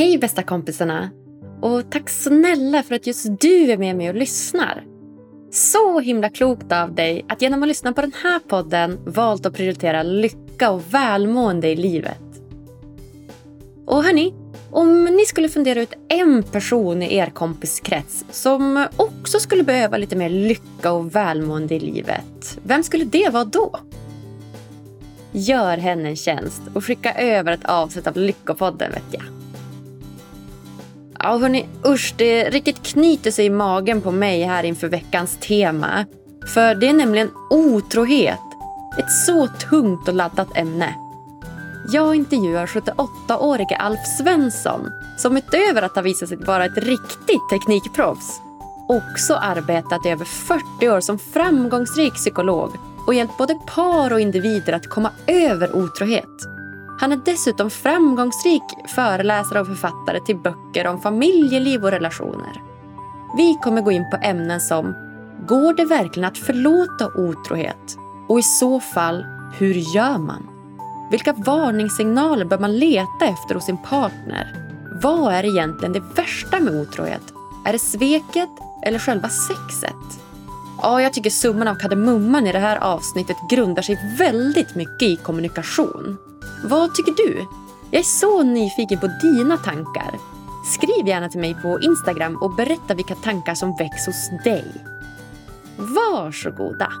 Hej bästa kompisarna! Och tack snälla för att just du är med mig och lyssnar. Så himla klokt av dig att genom att lyssna på den här podden valt att prioritera lycka och välmående i livet. Och hörni, om ni skulle fundera ut en person i er kompiskrets som också skulle behöva lite mer lycka och välmående i livet, vem skulle det vara då? Gör henne en tjänst och skicka över ett avsnitt av Lyckopodden vet jag. Ja, hörni, usch, det riktigt knyter sig i magen på mig här inför veckans tema. För det är nämligen otrohet. Ett så tungt och laddat ämne. Jag intervjuar 78-årige Alf Svensson som utöver att ha visat sig vara ett riktigt teknikproffs också arbetat i över 40 år som framgångsrik psykolog och hjälpt både par och individer att komma över otrohet. Han är dessutom framgångsrik föreläsare och författare till böcker om familjeliv och relationer. Vi kommer gå in på ämnen som Går det verkligen att förlåta otrohet? Och i så fall, hur gör man? Vilka varningssignaler bör man leta efter hos sin partner? Vad är egentligen det värsta med otrohet? Är det sveket eller själva sexet? Ja, jag tycker summan av kardemumman i det här avsnittet grundar sig väldigt mycket i kommunikation. Vad tycker du? Jag är så nyfiken på dina tankar. Skriv gärna till mig på Instagram och berätta vilka tankar som väcks hos dig. Varsågoda!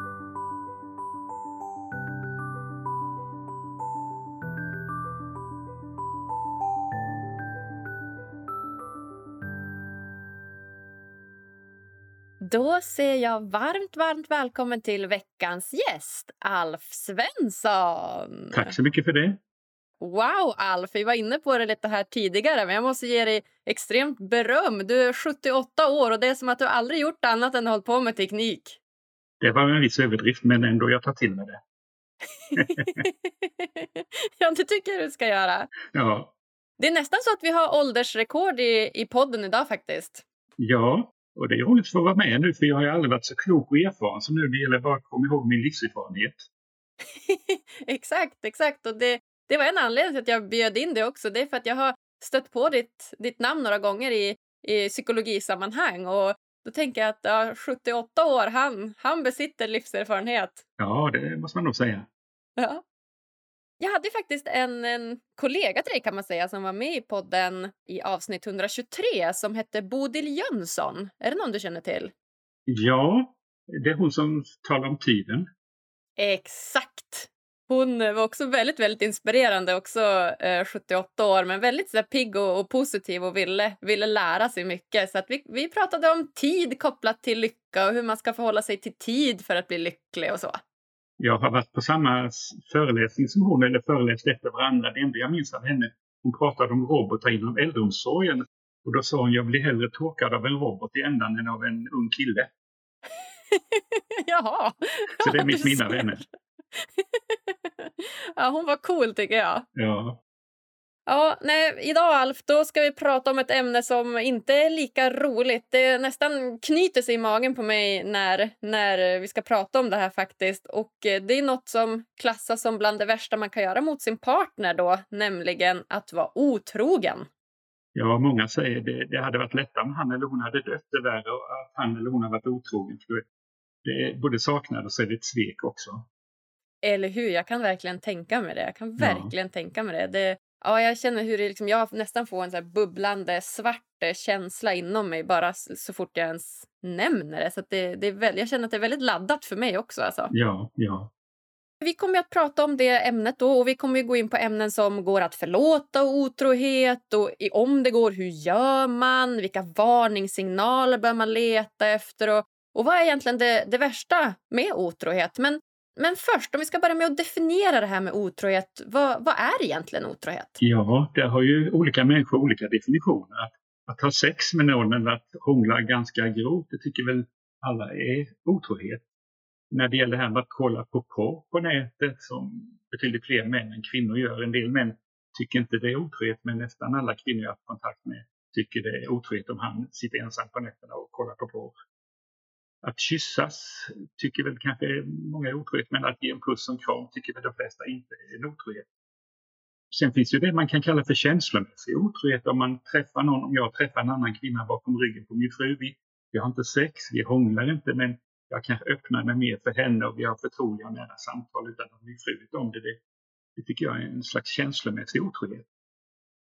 Då säger jag varmt, varmt välkommen till veckans gäst, Alf Svensson. Tack så mycket för det. Wow, Alf! Vi var inne på det lite här tidigare, men jag måste ge dig extremt beröm. Du är 78 år och det är som att du aldrig gjort annat än hållit på med teknik. Det var en viss överdrift, men ändå jag tar till mig det. ja, det tycker jag du ska göra. Ja. Det är nästan så att vi har åldersrekord i, i podden idag faktiskt. Ja, och det är roligt att få vara med nu för jag har aldrig varit så klok och erfaren som nu. Det gäller bara att komma ihåg min livserfarenhet. exakt, exakt. Och det, det var en anledning till att jag bjöd in dig också. Det är för att jag har stött på ditt, ditt namn några gånger i, i psykologisammanhang. Och då tänker jag att ja, 78 år, han, han besitter livserfarenhet. Ja, det måste man nog säga. Ja. Jag hade faktiskt en, en kollega till dig kan man säga som var med i podden i avsnitt 123 som hette Bodil Jönsson. Är det någon du känner till? Ja, det är hon som talar om tiden. Exakt! Hon var också väldigt, väldigt inspirerande, också eh, 78 år, men väldigt så där, pigg och, och, positiv och ville, ville lära sig mycket. Så att vi, vi pratade om tid kopplat till lycka och hur man ska förhålla sig till tid för att bli lycklig och så jag har varit på samma föreläsning som hon eller föreläst efter varandra. Det enda jag minns av henne, hon pratade om robotar inom äldreomsorgen. Och då sa hon, jag blir hellre torkad av en robot i ändan än av en ung kille. Jaha. Så det är mitt minne av henne. ja, hon var cool tycker jag. Ja. Ja, nej, idag Alf, då ska vi prata om ett ämne som inte är lika roligt. Det nästan knyter sig i magen på mig när, när vi ska prata om det här faktiskt. Och eh, det är något som klassas som bland det värsta man kan göra mot sin partner då, nämligen att vara otrogen. Ja, många säger det, det hade varit lättare om han eller hon hade dött. Det värre att han eller hon har varit otrogen. För det är både saknad och så är det ett svek också. Eller hur? Jag kan verkligen tänka mig det. Jag kan verkligen ja. tänka mig det. det Ja, jag känner hur det liksom, jag nästan får en så bubblande svart eh, känsla inom mig bara så fort jag ens nämner det. Så det, det är väl, jag känner att det är väldigt laddat för mig också. Alltså. Ja, ja. Vi kommer att prata om det ämnet då och vi kommer att gå in på ämnen som går att förlåta otrohet och om det går, hur gör man? Vilka varningssignaler bör man leta efter? Och, och vad är egentligen det, det värsta med otrohet? Men men först, om vi ska börja med att definiera det här med otrohet. Vad, vad är egentligen otrohet? Ja, där har ju olika människor olika definitioner. Att, att ha sex med någon eller att hångla ganska grovt, det tycker väl alla är otrohet. När det gäller det här med att kolla på porr på nätet, som betydligt fler män än kvinnor gör. En del män tycker inte det är otrohet, men nästan alla kvinnor jag har haft kontakt med tycker det är otrohet om han sitter ensam på nätterna och kollar på porr. Att kyssas tycker väl kanske många är otrohet, men att ge en puss och en kram tycker väl de flesta inte är en otrohet. Sen finns ju det man kan kalla för känslomässig otrohet om man träffar någon, om jag träffar en annan kvinna bakom ryggen på min fru. Vi, vi har inte sex, vi hånglar inte men jag kanske öppnar mig mer för henne och vi har förtroliga och nära samtal utan att min fru vet om det. det. Det tycker jag är en slags känslomässig otrohet.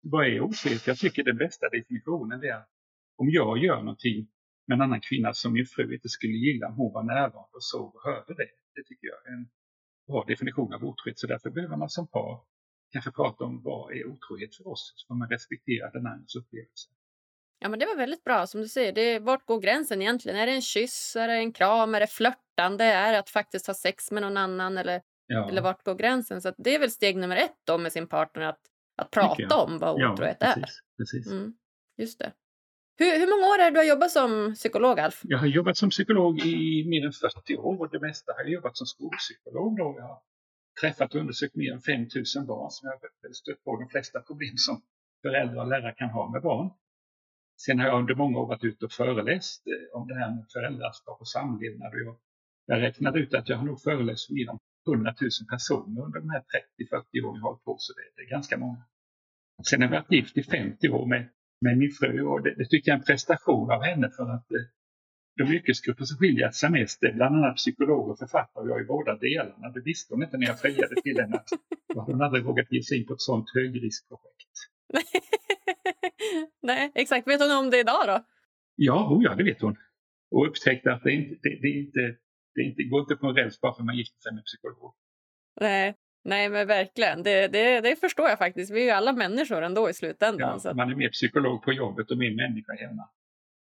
Vad är otrohet? Jag tycker den bästa definitionen är att om jag gör någonting med en annan kvinna som min fru inte skulle gilla om hon var närvarande och såg och hörde det. Det tycker jag är en bra definition av otrohet. Så därför behöver man som par kanske prata om vad är otrohet för oss, så får man respektera den andras upplevelse. Ja, men det var väldigt bra. Som du säger, det, vart går gränsen egentligen? Är det en kyss, är det en kram, är det flörtande, är det att faktiskt ha sex med någon annan eller, ja. eller vart går gränsen? Så det är väl steg nummer ett då med sin partner att, att prata om vad otrohet ja, precis, är. Precis. Mm, just det. Hur, hur många år är det du har jobbat som psykolog, Alf? Jag har jobbat som psykolog i mer än 40 år och det mesta har jag jobbat som skolpsykolog. Då. Jag har träffat och undersökt mer än 5000 barn som jag har stött på de flesta problem som föräldrar och lärare kan ha med barn. Sen har jag under många år varit ute och föreläst eh, om det här med föräldraskap och samlevnad. Och jag, jag räknade ut att jag har nog föreläst för mer än 100 000 personer under de här 30-40 åren jag har hållit på, så det, det, är ganska många. Sen har jag varit gift i 50 år med, med min fru och det, det tycker jag är en prestation av henne för att eh, de yrkesgrupper som skiljer sig mest är bland annat psykologer och författare och jag är båda delarna. Det visste hon inte när jag friade till henne att hon aldrig vågat ge sig in på ett sådant högriskprojekt. Nej, exakt. Vet hon om det idag då? Ja, oh ja, det vet hon. Och upptäckte att det inte, det, det inte, det inte går inte på en räls bara för att man gifter sig med psykolog. Nej, nej men verkligen. Det, det, det förstår jag faktiskt. Vi är ju alla människor ändå i slutändan. Ja, Man är mer psykolog på jobbet och mer människa hemma.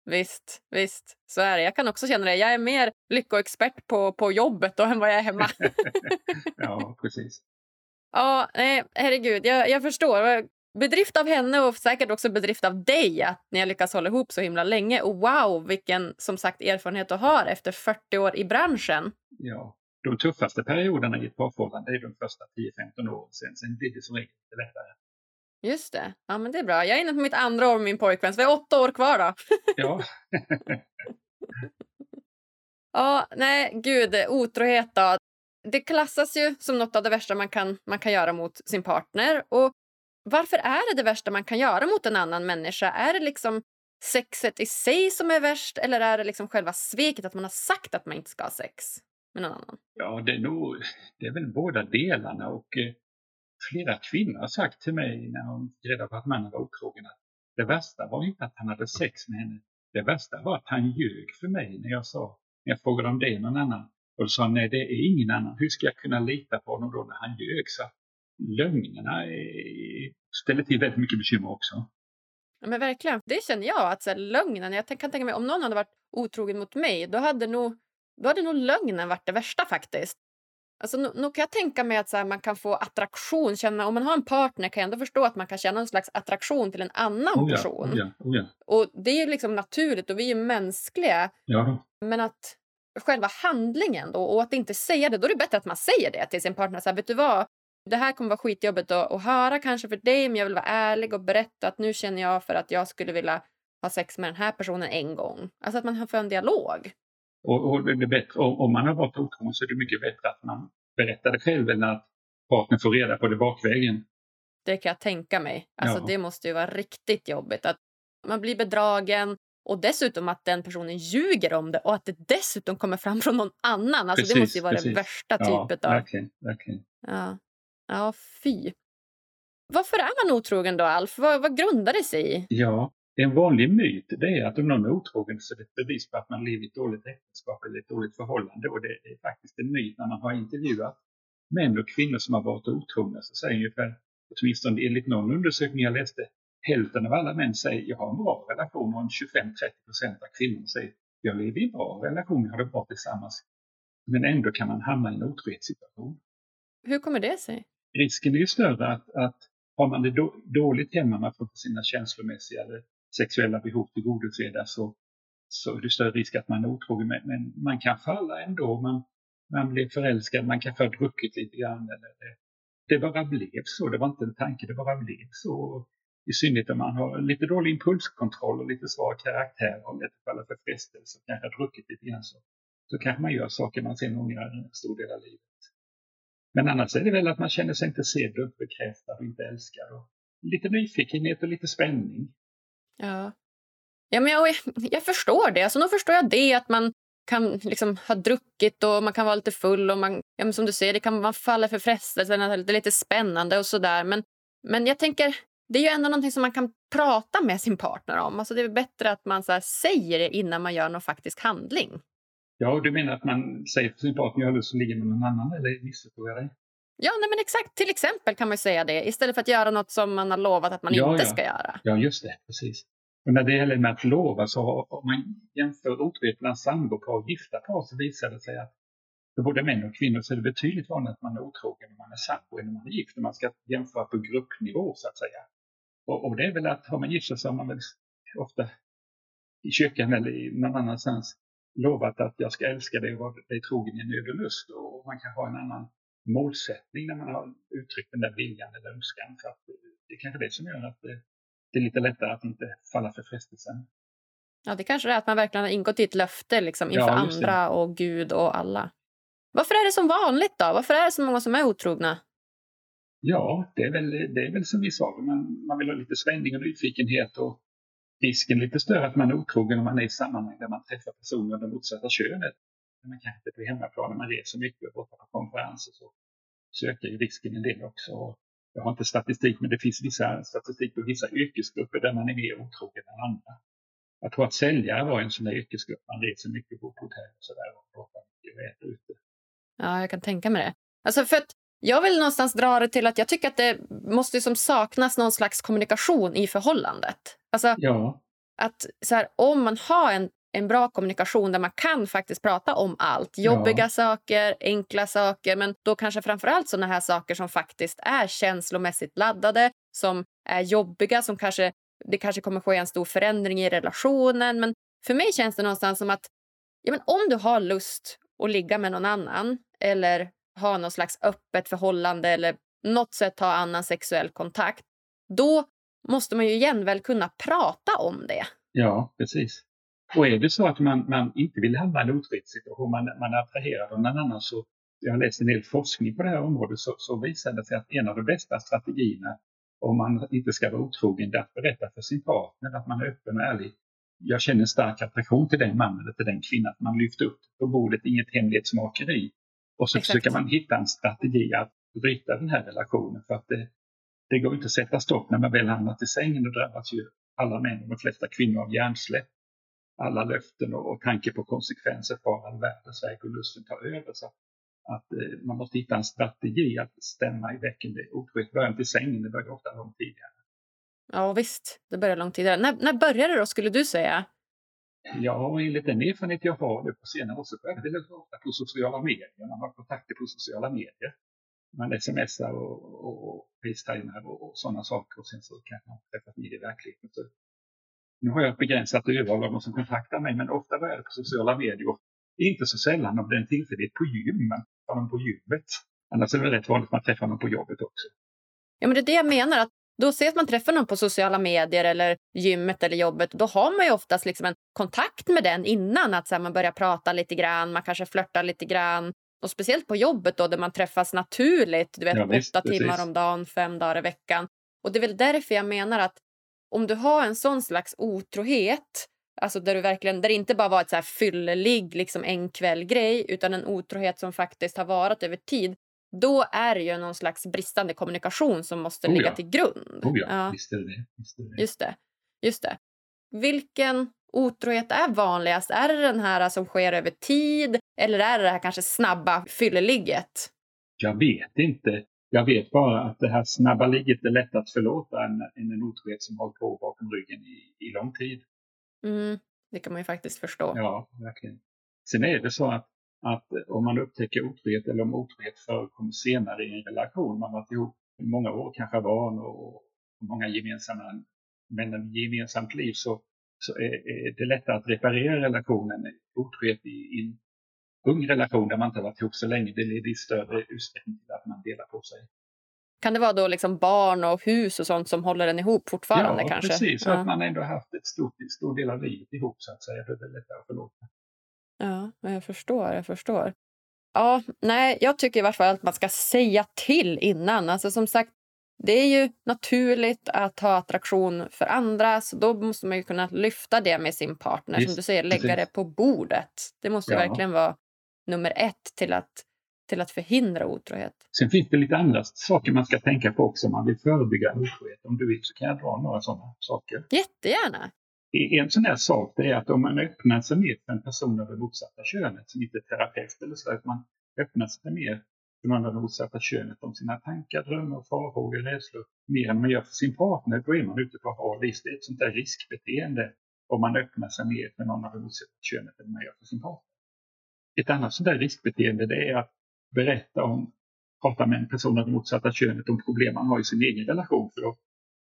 Visst, visst. Så är det. Jag kan också känna det. Jag är mer lyckoexpert på, på jobbet då än vad jag är hemma. ja, precis. Ja, nej, herregud. Jag, jag förstår. Bedrift av henne och säkert också bedrift av dig att ni har lyckats hålla ihop så himla länge. Och wow, vilken som sagt erfarenhet du har efter 40 år i branschen. Ja, de tuffaste perioderna i ett parförhållande är de första 10-15 åren. Sen, sen blir det som regel lite lättare. Just det. Ja, men det är bra. Jag är inne på mitt andra år med min pojkvän, så vi har åtta år kvar då. ja. ja, nej, gud, otrohet då. Det klassas ju som något av det värsta man kan, man kan göra mot sin partner. Och varför är det det värsta man kan göra mot en annan människa? Är det liksom sexet i sig som är värst eller är det liksom själva sveket att man har sagt att man inte ska ha sex med någon annan? Ja, det är, nog, det är väl båda delarna och eh, flera kvinnor har sagt till mig när de fick reda på att mannen var otrogen att det värsta var inte att han hade sex med henne. Det värsta var att han ljög för mig när jag sa, när jag frågade om det är någon annan. Och då sa nej det är ingen annan. Hur ska jag kunna lita på honom då när han ljög? Så lögnerna ställer till väldigt mycket bekymmer också. Ja, men verkligen. Det känner jag. att så här, lögnen, Jag kan tänka mig om någon hade varit otrogen mot mig då hade nog, då hade nog lögnen varit det värsta faktiskt. Alltså, nu, nu kan jag tänka mig att så här, man kan få attraktion. Känna, om man har en partner kan jag ändå förstå att man kan känna en slags attraktion till en annan oh ja, person. Oh ja, oh ja. Och Det är ju liksom naturligt och vi är ju mänskliga. Men att själva handlingen då, och att inte säga det, då är det bättre att man säger det till sin partner. Så här, vet du vad? Det här kommer vara skitjobbigt att, att höra kanske för dig men jag vill vara ärlig och berätta att nu känner jag för att jag skulle vilja ha sex med den här personen en gång. Alltså att man får en dialog. Och, och det är bättre, om man har varit otrogen så är det mycket bättre att man berättar det själv än att partnern får reda på det bakvägen. Det kan jag tänka mig. Alltså ja. Det måste ju vara riktigt jobbigt. Att man blir bedragen och dessutom att den personen ljuger om det och att det dessutom kommer fram från någon annan. Alltså precis, det måste ju vara precis. det värsta ja, typet av... Verkligen, verkligen. Ja. Ja, fy. Varför är man otrogen då, Alf? Vad, vad grundar det sig i? Ja, en vanlig myt det är att om någon är otrogen så är det ett bevis på att man lever i ett dåligt äktenskap eller ett dåligt förhållande. Och det är faktiskt en myt när man har intervjuat män och kvinnor som har varit otrogna så säger ungefär, åtminstone enligt någon undersökning jag läste, hälften av alla män säger jag har en bra relation och 25-30 procent av kvinnorna säger jag lever i en bra relation, jag har det bra tillsammans. Men ändå kan man hamna i en otrohetssituation. Hur kommer det sig? risken är ju större att, att har man det då, dåligt hemma, man får sina känslomässiga eller sexuella behov tillgodosedda så, så är det större risk att man är otrogen. Men, men man kan falla ändå, man, man blir förälskad, man kanske har druckit lite grann. Eller det, det bara blev så, det var inte en tanke, det bara blev så. I synnerhet om man har lite dålig impulskontroll och lite svag karaktär och lätt falla för frestelse och kanske har druckit lite grann så, så kanske man gör saker man sen ångrar en stor del av livet. Men annars är det väl att man känner sig inte sedd och bekräftad och inte älskad. Och lite nyfikenhet och lite spänning. Ja. Ja, men jag, jag förstår det. Alltså, nu förstår jag det, att man kan liksom ha druckit och man kan vara lite full. och man, ja, som du säger, det kan man falla för frestelsen, det är lite spännande och sådär. Men, men jag tänker, det är ju ändå någonting som man kan prata med sin partner om. Alltså, det är bättre att man så säger det innan man gör någon faktisk handling. Ja, du menar att man säger till sin partner, jag har lust att ligga med någon annan, eller missförstår jag dig? Ja, nej, men exakt. Till exempel kan man säga det, istället för att göra något som man har lovat att man ja, inte ja. ska göra. Ja, just det. Precis. Och när det gäller med att lova så om man jämför otrohet sambopar och gifta par så visar det sig att för både män och kvinnor så är det betydligt vanligare att man är otrogen när man är sambo än när man är gift. Man ska jämföra på gruppnivå så att säga. Och, och det är väl att har man gift sig så har man väl ofta i kyrkan eller någon annanstans lovat att jag ska älska dig och vara dig trogen i nöd och lust. Och man kan ha en annan målsättning när man har uttryckt den där viljan eller önskan. För att det är kanske det som gör att det, det är lite lättare att inte falla för frestelsen. Ja, det kanske är att man verkligen har ingått i ett löfte liksom, inför Ja, andra och Gud och alla. Varför är det som vanligt då? Varför är det så många som är otrogna? Ja, det är väl, det är väl som vi sa, man, man vill ha lite spänning och nyfikenhet och risken är lite större att man är otrogen om man är i sammanhang där man träffar personer av det motsatta könet. Man kanske inte på hemmaplan när man reser mycket och borta på konferenser så, så ökar ju risken en del också. Och jag har inte statistik men det finns vissa statistik på vissa yrkesgrupper där man är mer otrogen än andra. Jag tror att säljare var en sån där yrkesgrupp, man reser mycket, bor på hotell och sådär och bråkar mycket och äter ute. Ja, jag kan tänka mig det. Alltså för att jag vill någonstans dra det till att jag tycker att det måste som saknas någon slags kommunikation i förhållandet. Alltså Ja, att så här, om man har en, en bra kommunikation där man kan faktiskt prata om allt. Jobbiga Ja. saker, enkla saker, men då kanske framförallt såna här saker som faktiskt är känslomässigt laddade, som är jobbiga, som kanske det kanske kommer ske en stor förändring i relationen. Men för mig känns det någonstans som att ja, men om du har lust att ligga med någon annan eller ha någon slags öppet förhållande eller något sätt ha annan sexuell kontakt, då måste man ju igen väl kunna prata om det. ja precis. Och är det så att man, man inte vill hamna i en otrohet situation, man, man är attraherad av någon annan så jag har läst en del forskning på det här området så, så visar det sig att en av de bästa strategierna om man inte ska vara otrogen det är att berätta för sin partner att man är öppen och ärlig. Jag känner en stark attraktion till den mannen eller till den kvinnan. Att man lyfter upp på bordet, inget hemlighetsmakeri. Och så Exakt. försöker man hitta en strategi att bryta den här relationen. För att det, det går inte att sätta stopp när man väl hamnat i sängen. Då drabbas ju alla män och de flesta kvinnor av hjärnsläpp. Alla löften och, och tanke på konsekvenser far all världens väg och lusten tar över. Så att eh, man måste hitta en strategi att stämma i Otrohet börjar inte i sängen, det börjar ofta långt tidigare. Ja visst, det börjar långt tidigare. När, när började det då skulle du säga? Ja, enligt den erfarenhet jag har nu på senare år så börjar det ofta på sociala medier. Man har kontakter på sociala medier. Man smsar och, och, och facetimar och, och sådana saker och sen så kanske man träffas med i verkligheten. Så nu har jag ett begränsat urval av de som kontaktar mig men ofta börjar det på sociala medier. Inte så sällan om det är en tillfällighet på gym, man träffar någon på gymmet. Annars är det rätt vanligt att man träffar någon på jobbet också. Ja, men det är det jag menar. att Då ses man träffar någon på sociala medier eller gymmet eller jobbet. Då har man ju oftast liksom en kontakt med den innan. Att så här, man börjar prata lite grann, man kanske flörtar lite grann. Och speciellt på jobbet då, där man träffas naturligt. Du vet, Ja, visst, åtta precis. timmar om dagen, fem dagar i veckan. Och det är väl därför jag menar att om du har en sån slags otrohet, alltså där du verkligen, där det inte bara var ett så här fyllelig liksom en kväll grej, utan en otrohet som faktiskt har varit över tid, då är det ju någon slags bristande kommunikation som måste Oh ligga ja. till grund. Oh ja, Ja. Visst är det. Visst är det. Just det. Just det. Vilken otrohet är vanligast? Är det den här som sker över tid eller är det det här kanske snabba fylleligget? Jag vet inte. Jag vet bara att det här snabba ligget är lätt att förlåta än, än en otrohet som hållit på bakom ryggen i, i lång tid. Mm, det kan man ju faktiskt förstå. Ja, verkligen. Sen är det så att, att om man upptäcker otrohet eller om otrohet förekommer senare i en relation, man har varit ihop i många år, kanske barn och många gemensamma, men gemensamt liv så, så är, är det lättare att reparera relationen. Otrohet i, i en ung relation där man inte varit ihop så länge, det leder i större utsträckning att man delar på sig. Kan det vara då liksom barn och hus och sånt som håller den ihop fortfarande ja, kanske? precis. Ja. Att man ändå haft ett stort, stor del av livet ihop så att säga. Då är det lättare att förlåta. Ja, jag förstår. Jag förstår. Ja, nej, jag tycker i varje fall att man ska säga till innan. Alltså som sagt, det är ju naturligt att ha attraktion för andra så då måste man ju kunna lyfta det med sin partner. Visst, som du säger, lägga precis. det på bordet. Det måste Ja. verkligen vara nummer ett till att, till att förhindra otrohet. Sen finns det lite andra saker man ska tänka på också om man vill förebygga otrohet. Om du vill så kan jag dra några sådana saker. Jättegärna. En sån här sak det är att om man öppnar sig mer för en person av det motsatta könet, som inte är terapeut eller så, att man öppnar sig mer för någon av det motsatta könet om sina tankar, drömmar, farhågor, rädslor, mer än man gör för sin partner, då är man ute på hal is. Det är ett sånt där riskbeteende om man öppnar sig mer för någon av det motsatta könet än man gör för sin partner. Ett annat sånt där riskbeteende det är att berätta om, prata med en person av det motsatta könet om problem man har i sin egen relation. För då,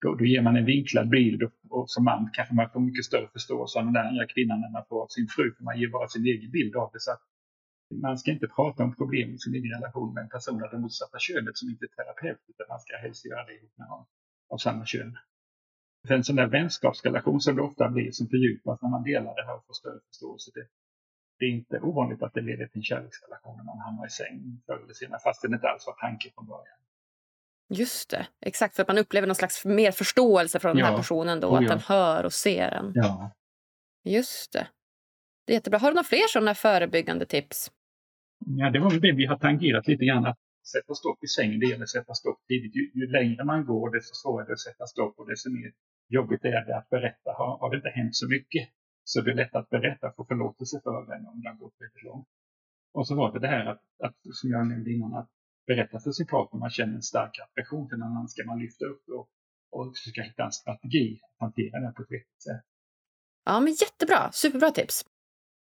då, då ger man en vinklad bild och, och som man kanske man får mycket större förståelse av den där andra kvinnan än man får av sin fru. För man ger bara sin egen bild av det. Så att man ska inte prata om problem i sin egen relation med en person av det motsatta könet som inte är terapeut. Utan man ska helst göra det ihop med någon av samma kön. För en sån där vänskapsrelation som det ofta blir som fördjupas när man delar det här och får större förståelse. Det, det är inte ovanligt att det leder till en kärleksrelation när man hamnar i säng förr eller senare, fast det inte alls var tanken från början. Just det. Exakt, för att man upplever någon slags mer förståelse från den här Ja. personen då. Oh, att ja. den hör och ser en. Ja. Just det. Det är jättebra. Har du några fler sådana förebyggande tips? ja, det var väl det vi har tangerat lite grann. Att sätta stopp i sängen, det gäller att sätta stopp tidigt. Ju, ju längre man går, desto svårare är det att sätta stopp och desto mer jobbigt är det att berätta. Har, har det inte hänt så mycket så det är lätt att berätta få förlåtelse för den om det har gått väldigt långt. Och så var det det här att, att, som jag nämnde innan, att berätta för sin partner man känner en stark attraktion till någon annan ska man lyfta upp och, och försöka hitta en strategi att hantera det på ett vettigt sätt. Ja, men jättebra. Superbra tips.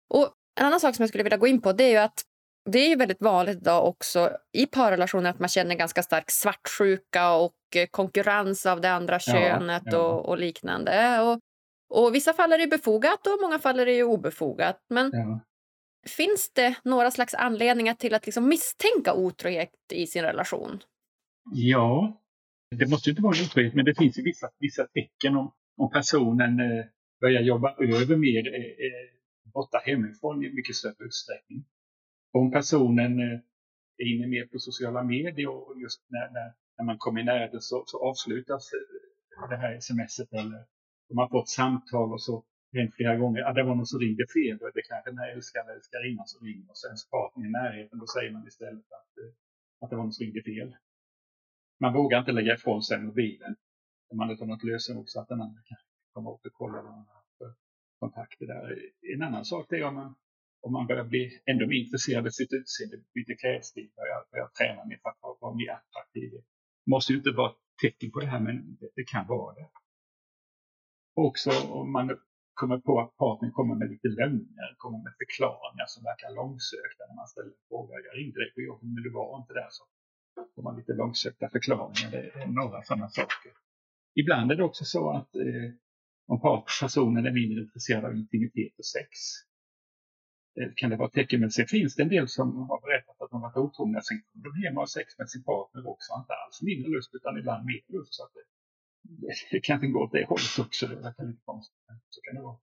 Och en annan sak som jag skulle vilja gå in på det är ju att det är ju väldigt vanligt idag också i parrelationer att man känner ganska stark svartsjuka och konkurrens av det andra könet ja. Och, och liknande. Och, och vissa fall är det befogat och många fall är det obefogat. Men Ja. finns det några slags anledningar till att liksom misstänka otrohet i sin relation? Ja, det måste ju inte vara otrohet, men det finns vissa, vissa tecken om, om personen eh, börjar jobba över mer, eh, eh, borta hemifrån i mycket större utsträckning. Om personen eh, är inne mer på sociala medier och just när, när, när man kommer i närheten så, så avslutas eh, det här smset eller de har fått samtal och så hänt flera gånger, ah, det var någon som ringde fel, och det kanske den här älskade älskarinnan som ringer och sen partner i närheten, då säger man istället att, eh, att det var någon som ringde fel. Man vågar inte lägga ifrån sig mobilen om man inte har något lösenord så att den andra kan komma upp och kolla vad man har för kontakter där. En annan sak är om man, om man börjar bli ännu mer intresserad av sitt utseende, byter klädstil, börjar, börjar träna mer för att vara, vara mer attraktiv. Det måste ju inte vara ett tecken på det här, men det, det kan vara det. Också om man kommer på att partnern kommer med lite lögner, kommer med förklaringar som verkar långsökta när man ställer frågor. Jag ringde dig på jobbet men du var inte där. Så får man lite långsökta förklaringar. Det är några sådana saker. Ibland är det också så att eh, om personen är mindre intresserad av intimitet och sex eh, kan det vara tecken. Men sen finns det en del som har berättat att de varit otrogna. Sen kommer de hem och har sex med sin partner också. Inte alls mindre lust utan ibland mer lust. Så att det, det kan gå åt det hållet också. Det verkar lite konstigt. Så kan det vara.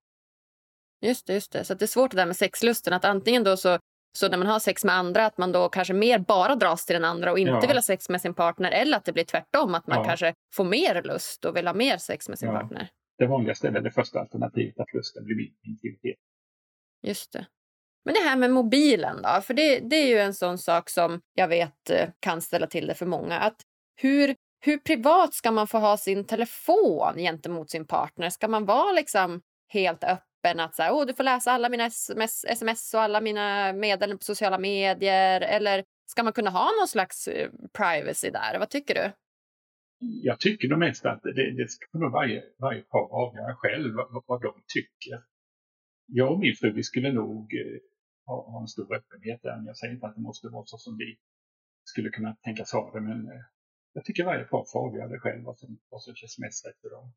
Just det, just det. Så det är svårt det där med sexlusten. Att antingen då så, så när man har sex med andra att man då kanske mer bara dras till den andra och inte Ja. vill ha sex med sin partner. Eller att det blir tvärtom, att man Ja. kanske får mer lust och vill ha mer sex med sin Ja. partner. Det vanligaste är väl det första alternativet att lusten blir mindre intimitet. Just det. Men det här med mobilen då? För det, det är ju en sån sak som jag vet eh, kan ställa till det för många. Att hur, hur privat ska man få ha sin telefon gentemot sin partner? Ska man vara liksom helt öppen att så här, oh, du får läsa alla mina sms, sms och alla mina meddelanden på sociala medier? Eller ska man kunna ha någon slags eh, privacy där? Vad tycker du? Jag tycker nog mest att det, det ska nog varje, varje par avgöra själv vad, vad de tycker. Jag och min fru vi skulle nog eh, ha, ha en stor öppenhet där. Jag säger inte att det måste vara så som vi skulle kunna tänkas ha det. Men eh, jag tycker varje par det själv vad som, vad som känns mest rätt för dem.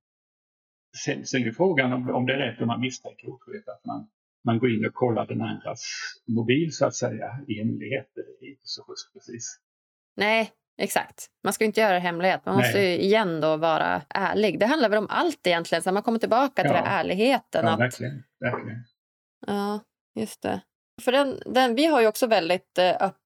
Sen, sen är frågan om, om det är rätt om man misstänker otrohet att man, man går in och kollar den andras mobil så att säga i hemlighet. Det är inte så schysst precis. Nej, exakt. Man ska inte göra det hemlighet. Man måste ju igen då vara ärlig. Det handlar väl om allt egentligen. Så man kommer tillbaka till Ja. den ärligheten. Ja, att, verkligen. verkligen. Ja, just det. För den, den, vi har ju också väldigt eh, öppet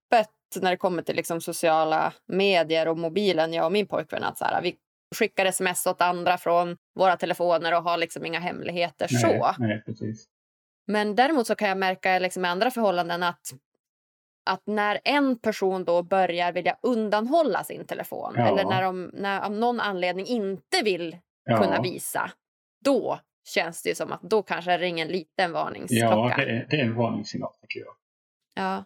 när det kommer till liksom sociala medier och mobilen, jag och min pojkvän. Att så här, vi skickar sms åt andra från våra telefoner och har liksom inga hemligheter Nej, så. nej, precis. Men däremot så kan jag märka liksom i andra förhållanden att, att när en person då börjar vilja undanhålla sin telefon Ja. eller när de när av någon anledning inte vill Ja. kunna visa, då känns det ju som att då kanske ringer en liten varningsklocka. Ja, det är, det är en varningssignal tycker jag. Ja.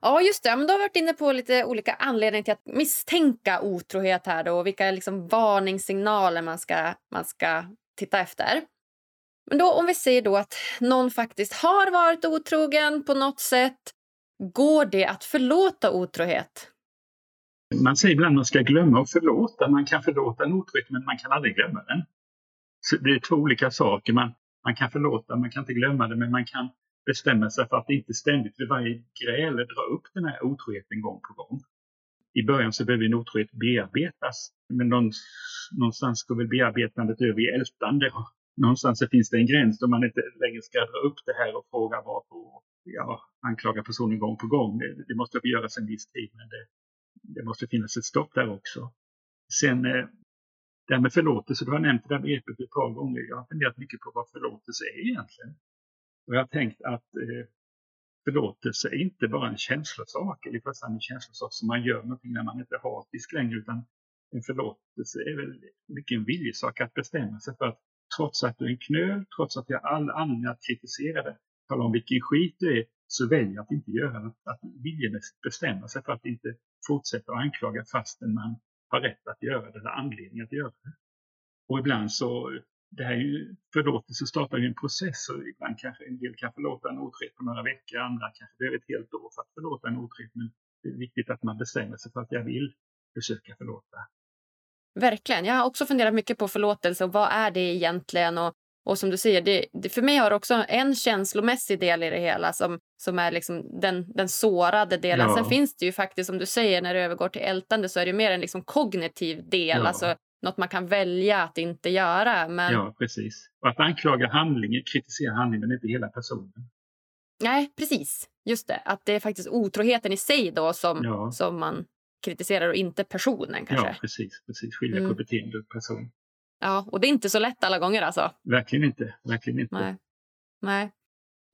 Ja, just det. Men du har varit inne på lite olika anledningar till att misstänka otrohet här då, och vilka liksom varningssignaler man ska, man ska titta efter. Men då om vi säger då att någon faktiskt har varit otrogen på något sätt, går det att förlåta otrohet? Man säger ibland att man ska glömma och förlåta. Man kan förlåta en otrohet men man kan aldrig glömma den. Så det är två olika saker. Man, man kan förlåta, man kan inte glömma det, men man kan bestämma sig för att inte ständigt vid varje gräl dra upp den här otroheten gång på gång. I början så behöver en otrohet bearbetas, men någonstans, går väl bearbetandet över i ältande. Någonstans så finns det en gräns då man inte längre ska dra upp det här och fråga varför och ja, anklaga personen gång på gång. Det, det måste göras en viss tid, men det, det måste finnas ett stopp där också. Sen eh, det här med förlåtelse, du har nämnt det där begreppet ett par gånger. Jag har funderat mycket på vad förlåtelse är egentligen. Och jag har tänkt att eh, förlåtelse är inte bara en känslosak, eller i första hand en känslosak som man gör någonting när man inte är hatisk längre, utan en förlåtelse är väl mycket en viljesak att bestämma sig för att trots att du är en knöl, trots att jag har all anledning att kritisera det, tala om vilken skit du är, så väljer jag att inte göra det. Att viljemässigt bestämma sig för att inte fortsätta att anklaga fastän man har rätt att göra det eller anledning att göra det. Och ibland så, det här är ju, förlåtelse startar ju en process och ibland kanske en del kan förlåta en otrohet på några veckor, andra kanske behöver ett helt år för att förlåta en otrohet. Men det är viktigt att man bestämmer sig för att jag vill försöka förlåta. Verkligen. Jag har också funderat mycket på förlåtelse och vad är det egentligen? Och, och som du säger, det, det, för mig har också en känslomässig del i det hela som, som är liksom den, den sårade delen. Ja. Sen finns det ju faktiskt, som du säger, när det övergår till ältande så är det mer en liksom kognitiv del, Ja. alltså något man kan välja att inte göra. Men Ja, precis. Och att anklaga handlingen, kritisera handlingen, men inte hela personen. nej, precis. Just det, att det är faktiskt otroheten i sig då som, Ja. som man kritiserar och inte personen kanske. Ja, precis. precis. Skilja Mm. på beteende och person. Ja, och det är inte så lätt alla gånger alltså. Verkligen inte. Verkligen inte. Nej. Nej.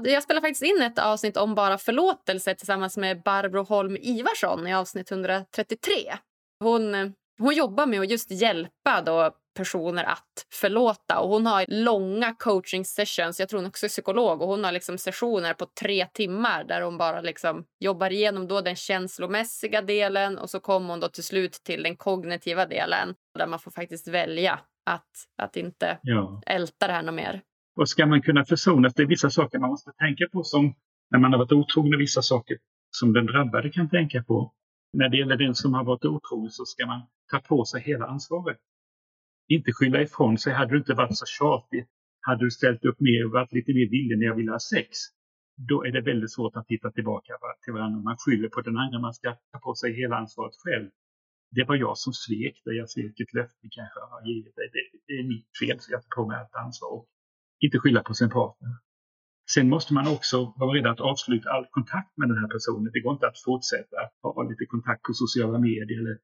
Jag spelar faktiskt in ett avsnitt om bara förlåtelse tillsammans med Barbro Holm Ivarsson i avsnitt 133. Hon, eh, hon jobbar med att just hjälpa då personer att förlåta. Och Hon har långa coaching sessions. Jag tror hon också är psykolog. och Hon har liksom sessioner på tre timmar där hon bara liksom jobbar igenom då den känslomässiga delen och så kommer hon då till slut till den kognitiva delen där man får faktiskt välja att, att inte Ja. älta det här något mer. Och ska man kunna försonas, det är vissa saker man måste tänka på som när man har varit otrogen och vissa saker som den drabbade kan tänka på. När det gäller den som har varit otrogen så ska man ta på sig hela ansvaret. Inte skylla ifrån sig. Hade du inte varit så tjatig, hade du ställt upp mer och varit lite mer villig när jag ville ha sex, då är det väldigt svårt att titta tillbaka till varandra. Man skyller på den andra, man ska ta på sig hela ansvaret själv. Det var jag som svek dig, jag svek ett löfte kanske jag har givit dig. Det, det är mitt fel, så jag tar på mig allt ansvar. Och inte skylla på sin partner. Sen måste man också vara beredd att avsluta all kontakt med den här personen. Det går inte att fortsätta ha lite kontakt på sociala medier eller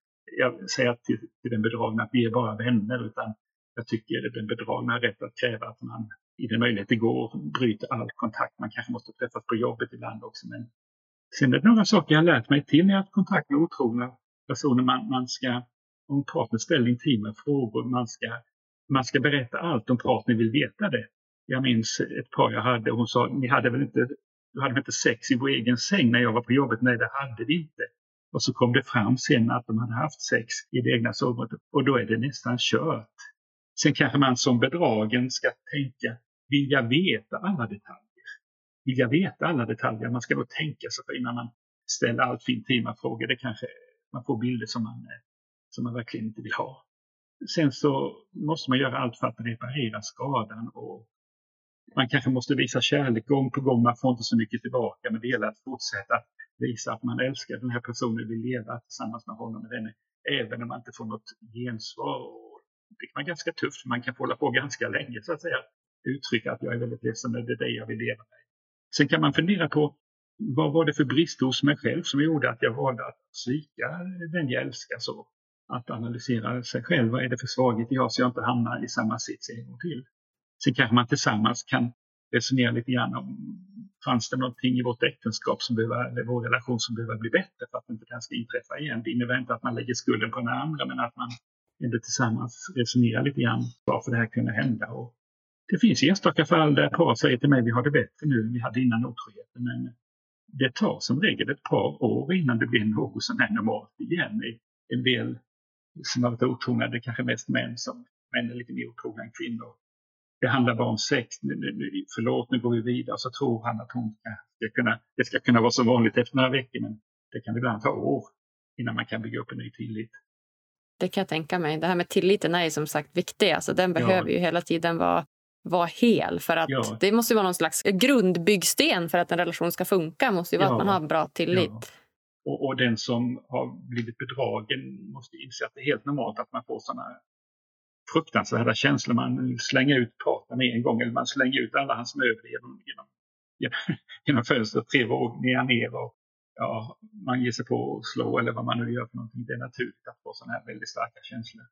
säga till, till den bedragna att vi är bara vänner. Utan jag tycker att den bedragna har rätt att kräva att man i den möjlighet det går bryter all kontakt. Man kanske måste träffas på jobbet ibland också. Men sen är det några saker jag har lärt mig till när jag haft kontakt med otrogna personer. Man, man ska, om partner ställer intima frågor, man ska, man ska berätta allt om partner vill veta det. Jag minns ett par jag hade, och hon sa, ni hade väl inte, du hade väl inte sex i vår egen säng när jag var på jobbet? Nej, det hade vi inte. Och så kom det fram sen att de hade haft sex i det egna sovrummet och då är det nästan kört. Sen kanske man som bedragen ska tänka, vill jag veta alla detaljer? Vill jag veta alla detaljer? Man ska då tänka sig för innan man ställer allt för intima frågor. Det kanske man får bilder som man, som man verkligen inte vill ha. Sen så måste man göra allt för att reparera skadan och man kanske måste visa kärlek gång på gång. Man får inte så mycket tillbaka, men det gäller att fortsätta visa att man älskar den här personen, vill leva tillsammans med honom eller henne, även om man inte får något gensvar. Det kan vara ganska tufft, man kan få hålla på ganska länge så att säga. Uttrycka att jag är väldigt ledsen, det är det jag vill leva med. Sen kan man fundera på vad var det för brister hos mig själv som gjorde att jag valde att svika den jag älskar så? Att analysera sig själv. Vad är det för svaghet jag har så jag inte hamnar i samma sits en gång till? Sen kanske man tillsammans kan resonera lite grann om fanns det någonting i vårt äktenskap som behöver, eller vår relation som behöver bli bättre för att inte det här ska inträffa igen. Det innebär inte att man lägger skulden på den andra men att man ändå tillsammans resonerar lite grann varför det här kunde hända. Och det finns enstaka fall där par säger till mig vi har det bättre nu än vi hade innan otroheten men det tar som regel ett par år innan det blir något som är normalt igen. En del som har varit otrogna, det är kanske mest män som män är lite mer otrogna än kvinnor det handlar bara om sex, förlåt nu går vi vidare. Så tror han att hon ska kunna, det ska kunna vara så vanligt efter några veckor men det kan ibland ta år innan man kan bygga upp en ny tillit. Det kan jag tänka mig. Det här med tilliten är ju som sagt viktig. Alltså, den behöver ja. ju hela tiden vara, vara hel. För att ja. Det måste ju vara någon slags grundbyggsten för att en relation ska funka. måste ju vara ja. att man har bra tillit. Och, och, den som har blivit bedragen måste inse att det är helt normalt att man får sådana fruktansvärda känslor. Man slänger ut partnern en gång eller man slänger ut alla hans möbler genom, genom, genom fönstret tre våningar ner. Och, ja, man ger sig på att slå eller vad man nu gör för någonting. Det är naturligt att få sådana här väldigt starka känslor.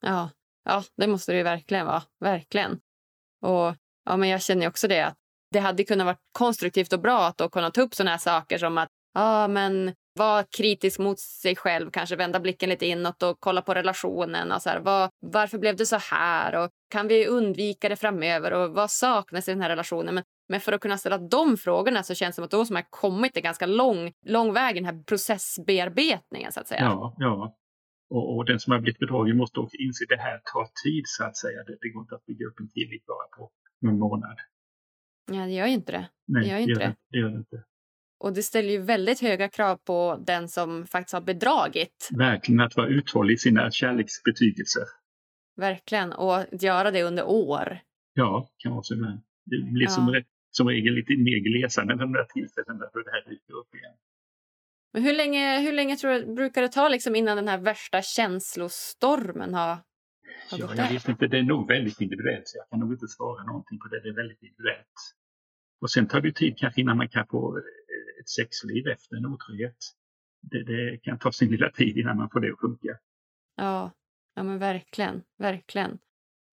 Ja, ja det måste det ju verkligen vara. Verkligen. Och ja, men jag känner också det att det hade kunnat vara konstruktivt och bra att då kunna ta upp sådana här saker som att ja, men vara kritisk mot sig själv, kanske vända blicken lite inåt och kolla på relationen. Och så här, vad, varför blev det så här? Och kan vi undvika det framöver? Och vad saknas i den här relationen? Men, men för att kunna ställa de frågorna så känns det som att då som har kommit en ganska lång, lång väg i den här processbearbetningen. Så att säga. Ja, ja. Och, och, den som har blivit bedragen måste också inse att det här tar tid så att säga. Det, det går inte att bygga upp en tillit bara på någon månad. Ja, det gör ju inte det. Nej, det gör, inte det. det. det gör det inte. Och det ställer ju väldigt höga krav på den som faktiskt har bedragit. Verkligen, att vara uthållig i sina kärleksbetygelser. Verkligen, och att göra det under år. Ja, kan vara så ibland. Det blir ja. som, som regel lite mer glesande de där tillfällena då det här dyker upp igen. Men hur länge, hur länge tror du, brukar det ta liksom innan den här värsta känslostormen har, har Ja, jag vet inte. Det är nog väldigt individuellt. Så jag kan nog inte svara någonting på det. Det är väldigt individuellt. Och sen tar det tid kanske innan man kan få ett sexliv efter en otrohet. Det, det, kan ta sin lilla tid innan man får det att funka. Ja, ja men verkligen, verkligen.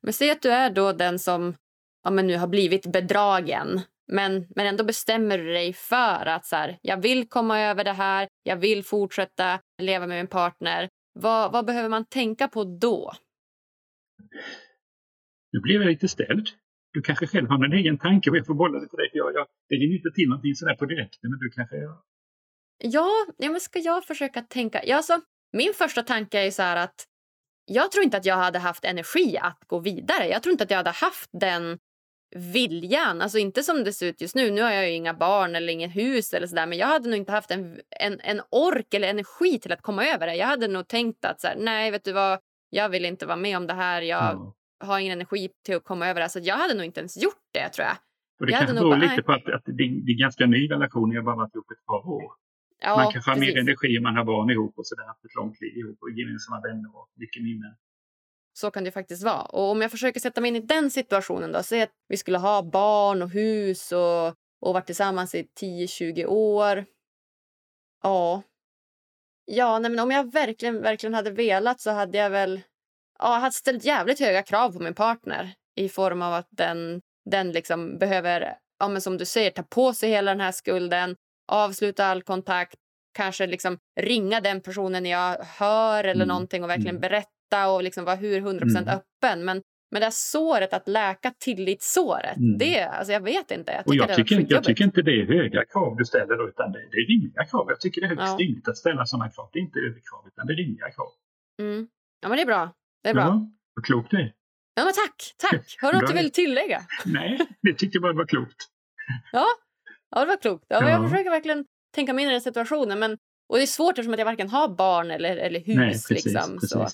Men säg att du är då den som ja, men nu har blivit bedragen men, men ändå bestämmer du dig för att så här, jag vill komma över det här, jag vill fortsätta leva med min partner. Vad, vad behöver man tänka på då? Nu blev jag lite ställd du kanske själv har en egen tanke och jag får bolla det till dig. Jag, jag lägger inte till någonting sådär på direkten, men du kanske... Ja, ja men ska jag försöka tänka? Ja, alltså, min första tanke är så här att jag tror inte att jag hade haft energi att gå vidare. Jag tror inte att jag hade haft den viljan. Alltså inte som det ser ut just nu. Nu har jag ju inga barn eller inget hus eller sådär. Men jag hade nog inte haft en, en, en ork eller energi till att komma över det. Jag hade nog tänkt att så här, nej, vet du vad? Jag vill inte vara med om det här. Jag, mm har ingen energi till att komma över det. Så jag hade nog inte ens gjort det tror jag. Och det jag kanske beror lite på att, att det, det är ganska ny relation, ni har bara varit ihop ett par år. Ja, man kanske har mer energi om man har barn ihop och sådär, haft ett långt liv ihop och gemensamma vänner och mycket minnen. Så kan det faktiskt vara. Och om jag försöker sätta mig in i den situationen då, säg att vi skulle ha barn och hus och, och varit tillsammans i 10-20 år. Ja. Ja, nej, men om jag verkligen, verkligen hade velat så hade jag väl ja, hade ställt jävligt höga krav på min partner i form av att den, den liksom behöver, ja, men som du säger, ta på sig hela den här skulden, avsluta all kontakt, kanske liksom ringa den personen jag hör eller mm. någonting och verkligen mm. berätta och liksom vara hur 100% mm. öppen. Men, men det här såret, att läka tillitssåret, mm. det, alltså jag vet inte. Jag tycker, och jag, tycker, jag tycker inte det är höga krav du ställer då, utan det, det är rimliga krav. Jag tycker det är högst ja. rimligt att ställa sådana krav. Det är inte överkrav, utan det är rimliga krav. Mm. Ja, men det är bra. Det är bra. Ja, vad klokt det är. Ja, men tack, tack. Har du något du vill tillägga? Nej, det tyckte jag bara var klokt. Ja, ja det var klokt. Ja, ja. Jag försöker verkligen tänka mig in i den situationen. Men, och det är svårt eftersom att jag varken har barn eller, eller hus. Nej, precis, liksom, precis. Så.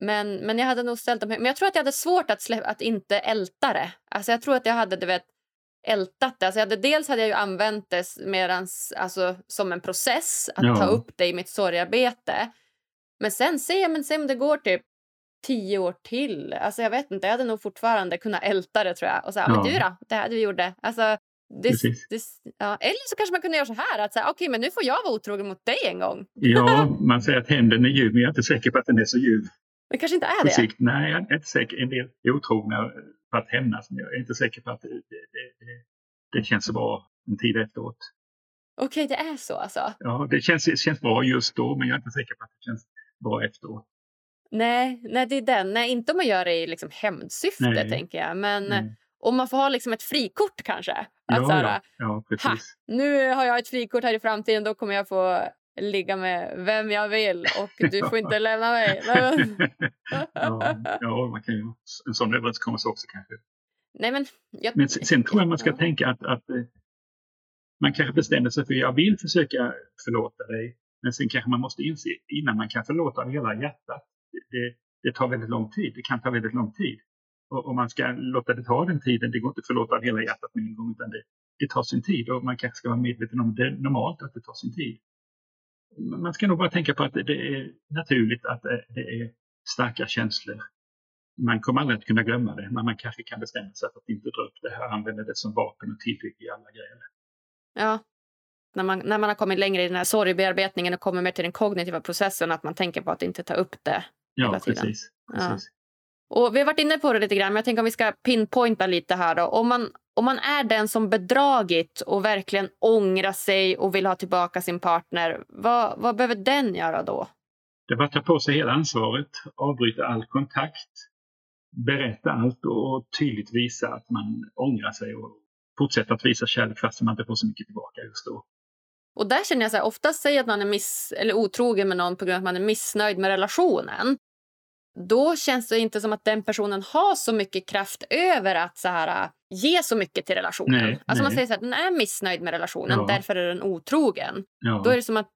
Men, men jag hade nog ställt dem Men jag tror att jag hade svårt att, släppa, att inte älta det. Alltså jag tror att jag hade, du vet, ältat det. Alltså jag hade, dels hade jag ju använt det medans, alltså, som en process att ja. ta upp det i mitt sorgarbete. Men sen se, men se om det går typ tio år till. Alltså jag vet inte, jag hade nog fortfarande kunnat älta det tror jag. Och säga, ja. men du då, det här du gjorde. Alltså Det, det, ja. Eller så kanske man kunde göra så här, att säga, okej, okay, men nu får jag vara otrogen mot dig en gång. Ja, man säger att händen är ljuv, men jag är inte säker på att den är så ljuv. Det kanske inte är det? Sikt, nej, jag är inte säker. En del är otrogna för att hämnas, men jag är inte säker på att det, det, det, känns så bra en tid efteråt. Okej, okay, det är så alltså? Ja, det känns, känns bra just då, men jag är inte säker på att det känns bra efteråt. Nej, nej det är den. Nej, inte om man gör det i liksom hämndsyfte, tänker jag. Men nej. om man får ha liksom ett frikort kanske. Att ja, så här, ja, ja, precis. nu har jag ett frikort här i framtiden, då kommer jag få ligga med vem jag vill och du får inte lämna mig. ja, ja, man kan ju en sån överenskommelse också kanske. Nej, men, jag... men sen, tror jag man ska tänka att, att eh, man kanske bestämmer sig för att jag vill försöka förlåta dig. Men sen kanske man måste inse innan man kan förlåta av hela hjärtat. Det, det tar väldigt lång tid. Det kan ta väldigt lång tid. Och om man ska låta det ta den tiden, det går inte att förlåta av hela hjärtat med en gång utan det, det tar sin tid och man kanske ska vara medveten om det normalt att det tar sin tid. Man ska nog bara tänka på att det är naturligt att det är starka känslor. Man kommer aldrig att kunna glömma det, men man kanske kan bestämma sig för att inte dra upp det här, använda det som vapen och tillhygge i alla grejer. Ja, när man, när man har kommit längre i den här sorgbearbetningen och kommer mer till den kognitiva processen, att man tänker på att inte ta upp det ja, hela tiden. Precis, precis. Ja. Och vi har varit inne på det lite grann, men jag tänker om vi ska pinpointa lite här då. Om man, om man är den som bedragit och verkligen ångrar sig och vill ha tillbaka sin partner, vad, vad behöver den göra då? Det var att ta på sig hela ansvaret, avbryta all kontakt, berätta allt och tydligt visa att man ångrar sig och fortsätta att visa kärlek fast man inte får så mycket tillbaka just då. Och där känner jag så här, oftast säger att man är miss, eller otrogen med någon på grund av att man är missnöjd med relationen. Då känns det inte som att den personen har så mycket kraft över att så här, ge så mycket till relationen. Nej, alltså nej. man säger så här, den är missnöjd med relationen, Ja. därför är den otrogen. Ja. Då är det som att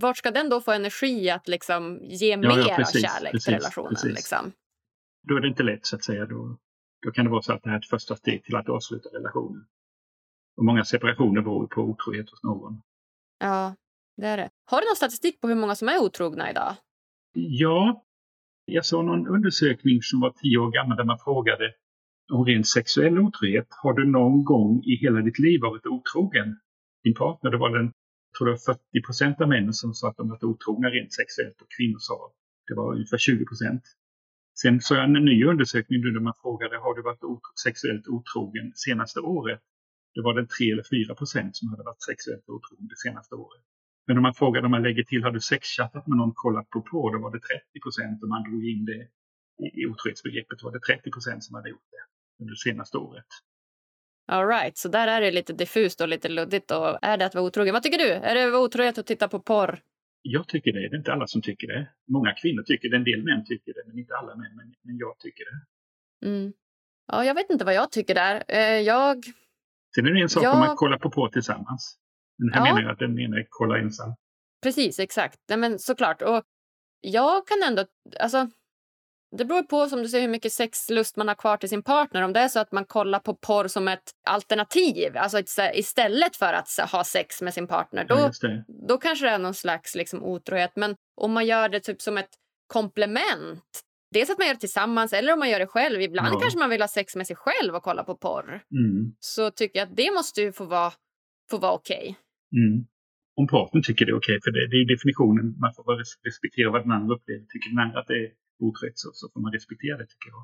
vart ska den då få energi att liksom ge ja, mer precis, kärlek precis, till relationen? precis. Liksom? Då är det inte lätt så att säga. Då, då kan det vara så att det här är ett första steg till att avsluta relationen. Och många separationer beror på otrohet hos någon. Ja, det är det. Har du någon statistik på hur många som är otrogna idag? Ja, jag såg någon undersökning som var tio år gammal där man frågade om rent sexuell otrohet. Har du någon gång i hela ditt liv varit otrogen din partner? Det var den, tror jag, 40 procent av männen som sa att de varit otrogna rent sexuellt och kvinnor sa det var ungefär 20 procent. Sen såg jag en ny undersökning där man frågade har du varit sexuellt otrogen senaste året? Det var det 3 eller 4 procent som hade varit sexuellt otrogen det senaste året. Men om man frågade om man lägger till har du sexchattat med någon, kollat på porr, då var det 30 procent. Om man drog in det i, otrohetsbegreppet var det 30 procent som hade gjort det under det senaste året. All right, så där är det lite diffust och lite luddigt. Och är det att vara otrogen? Vad tycker du? Är det otrohet att titta på porr? Jag tycker det. Det är inte alla som tycker det. Många kvinnor tycker det, en del män tycker det, men inte alla män. Men, men jag tycker det. Mm. Ja, jag vet inte vad jag tycker där. Eh, jag... Sen är det en sak Jag- om man kollar på porr tillsammans. Men här Ja. menar jag att den ena kollar ensam. Precis, exakt. Nej, men såklart. Och jag kan ändå... Alltså, det beror på som du säger, hur mycket sexlust man har kvar till sin partner. Om det är så att man kollar på porr som ett alternativ, alltså ett, istället för att ha sex med sin partner, Ja, då, det. då kanske det är någon slags liksom, otrohet. Men om man gör det typ som ett komplement, dels att man gör det tillsammans eller om man gör det själv. Ibland Ja. kanske man vill ha sex med sig själv och kolla på porr. Mm. Så tycker jag att det måste ju få vara, få vara okej. Mm. Om partnern tycker det är okej, för det, det är ju definitionen, man får bara res- respektera vad den andra upplever. Tycker den andra att det är otrohet så, så får man respektera det tycker jag.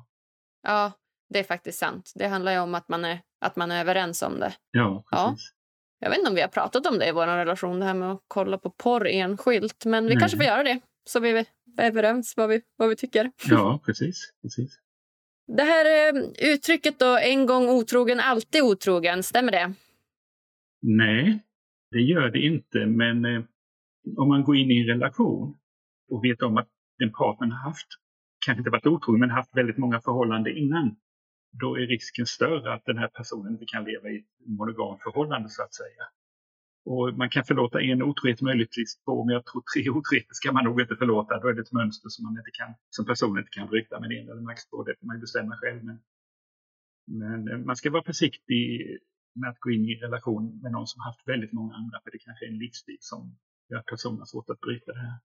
Ja, det är faktiskt sant. Det handlar ju om att man är, att man är överens om det. Ja, Ja. precis. Jag vet inte om vi har pratat om det i vår relation, det här med att kolla på porr enskilt. Men vi Nej. kanske får göra det, så vi överens vad vi, vad vi tycker. Ja, precis. precis. Det här eh, uttrycket då, en gång otrogen, alltid otrogen, stämmer det? Nej, det gör det inte. Men eh, om man går in i en relation och vet om att den partnern har haft, kanske inte varit otrogen, men haft väldigt många förhållanden innan. Då är risken större att den här personen inte kan leva i ett monogamt förhållande så att säga. Och man kan förlåta en otrohet, möjligtvis två, men jag tror tre otroheter ska man nog inte förlåta. Då är det ett mönster som man inte kan, som personen inte kan bryta med en eller max två. Det får man ju bestämma själv. Men, men eh, man ska vara försiktig med att gå in i relation med någon som haft väldigt många andra, för det kanske är en livsstil som gör personen har svårt att bryta det här.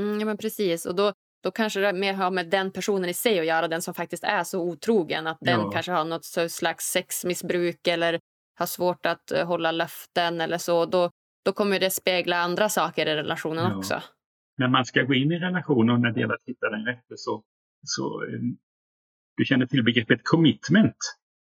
Mm, ja, men precis. Och då, då kanske det mer har med den personen i sig att göra, den som faktiskt är så otrogen. Att den Ja. kanske har något slags sexmissbruk eller har svårt att eh, hålla löften eller så, då, då kommer det spegla andra saker i relationen ja. också. När man ska gå in i en relation och när det gäller att hitta den rätte så, så eh, du känner till begreppet commitment.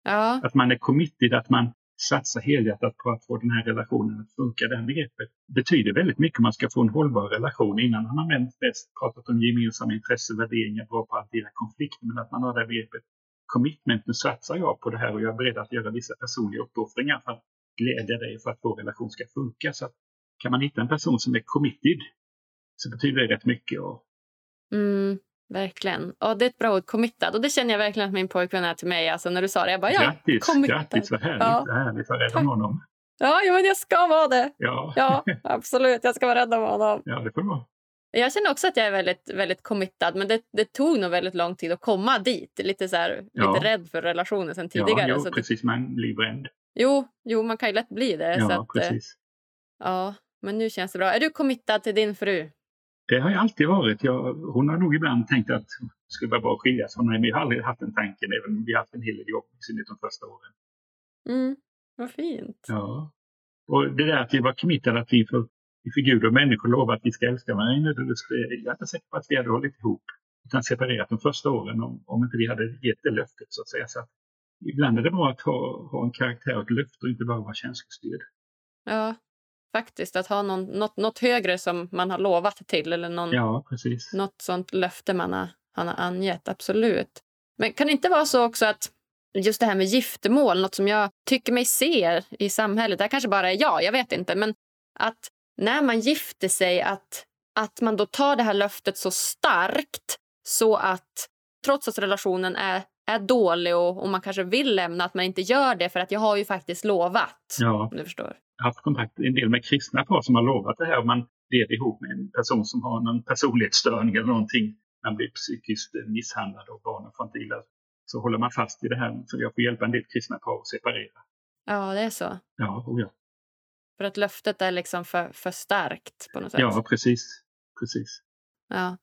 Ja. Att man är committed, att man satsar helhjärtat på att få den här relationen att funka. Det här begreppet betyder väldigt mycket om man ska få en hållbar relation. Innan har man mest pratat om gemensamma intressen, värderingar, bra på att hantera konflikter. Men att man har det här begreppet commitment, nu satsar jag på det här och jag är beredd att göra vissa personliga uppoffringar för att glädja dig för att vår relation ska funka. Så kan man hitta en person som är committed så betyder det rätt mycket. Och... Mm, verkligen. Och det är ett bra ord, committad. Och det känner jag verkligen att min pojkvän är till mig. Alltså när du sa det, jag bara ja, grattis, committad. Grattis, vad härligt. Ja. härligt. Var rädd om honom. Ja, ja, men jag ska vara det. Ja. ja, absolut. Jag ska vara rädd om honom. Ja, det får du vara. Jag känner också att jag är väldigt, väldigt committad, men det, det tog nog väldigt lång tid att komma dit. Lite, så här, ja. lite rädd för relationen sen tidigare. Ja, jo, precis. Man blir bränd. Jo, jo, man kan ju lätt bli det. Ja, att, precis. Ja, men nu känns det bra. Är du committad till din fru? Det har jag alltid varit. Jag, hon har nog ibland tänkt att det skulle vara bra att skiljas från mig, men jag har aldrig haft den tanken, även om vi har haft en hel del jobb i de första åren. Mm, vad fint. Ja. Och det där att vi var committade, att vi för för Gud och människor lova att vi ska älska varandra. Jag är inte säker på att vi hade hållit ihop utan separerat de första åren om, om inte vi hade gett det löftet så att säga. Så att ibland är det bra att ha, ha en karaktär och ett löfte och inte bara vara känslostyrd. Ja, faktiskt. Att ha någon, något, något högre som man har lovat till eller någon, ja, precis. något sånt löfte man har, han har angett. Absolut. Men kan det inte vara så också att just det här med giftermål, något som jag tycker mig se i samhället, det här kanske bara är jag, jag vet inte, men att när man gifter sig att, att man då tar det här löftet så starkt så att trots att relationen är, är dålig och, och man kanske vill lämna, att man inte gör det för att jag har ju faktiskt lovat. Ja. Du förstår. Jag har haft kontakt en del med kristna par som har lovat det här och man lever ihop med en person som har någon personlighetsstörning eller någonting. Man blir psykiskt misshandlad och barnen får inte illa. Så håller man fast i det här. Så jag får hjälpa en del kristna par att separera. Ja, det är så. Ja, oh ja. För att löftet är liksom för, för starkt på något sätt. Ja, precis. precis. Ja.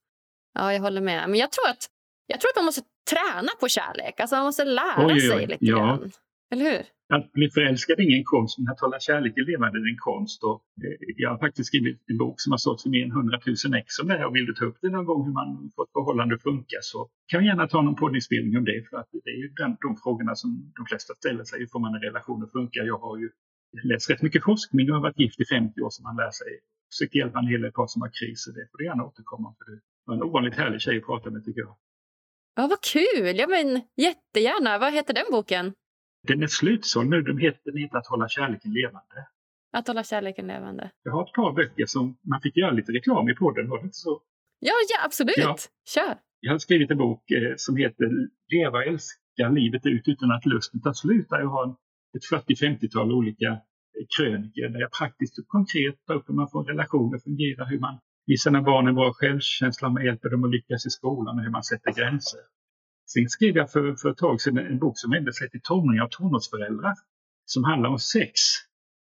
ja, jag håller med. Men jag tror att, jag tror att man måste träna på kärlek. Alltså man måste lära oj, oj, sig lite ja. grann. Eller hur? Att bli förälskad är ingen konst, men att hålla kärleken levande är en konst. Och, eh, jag har faktiskt skrivit en bok som har sålts i mer än 100 000 ex om det här. Och vill du ta upp det någon gång hur man får ett förhållande funkar så kan vi gärna ta någon poddinspelning om det. För att det är ju den, de frågorna som de flesta ställer sig. Hur får man en relation att funka? Jag har ju läst rätt mycket forskning och har varit gift i 50 år som man lär sig. Försökt hjälpa en hel del par som har kris. Det får du gärna återkomma för det var en ovanligt härlig tjej att prata med tycker jag. Ja, vad kul! Ja, men jättegärna. Vad heter den boken? Den är slutsåld nu. Den heter, den heter Att hålla kärleken levande. Att hålla kärleken levande. Jag har ett par böcker som man fick göra lite reklam i podden. Var det inte så? Ja, ja absolut. Ja. Kör! Jag har skrivit en bok eh, som heter Leva älska livet ut utan att lusten tar slut. Där jag har ett 40-50-tal olika krönikor där jag praktiskt och konkret tar upp hur man får relationer fungera, hur man ger sina barn en bra självkänsla, man hjälper dem att lyckas i skolan och hur man sätter gränser. Sen skrev jag för, för ett tag sedan en bok som vände sig till tonåringar och tonårsföräldrar som handlar om sex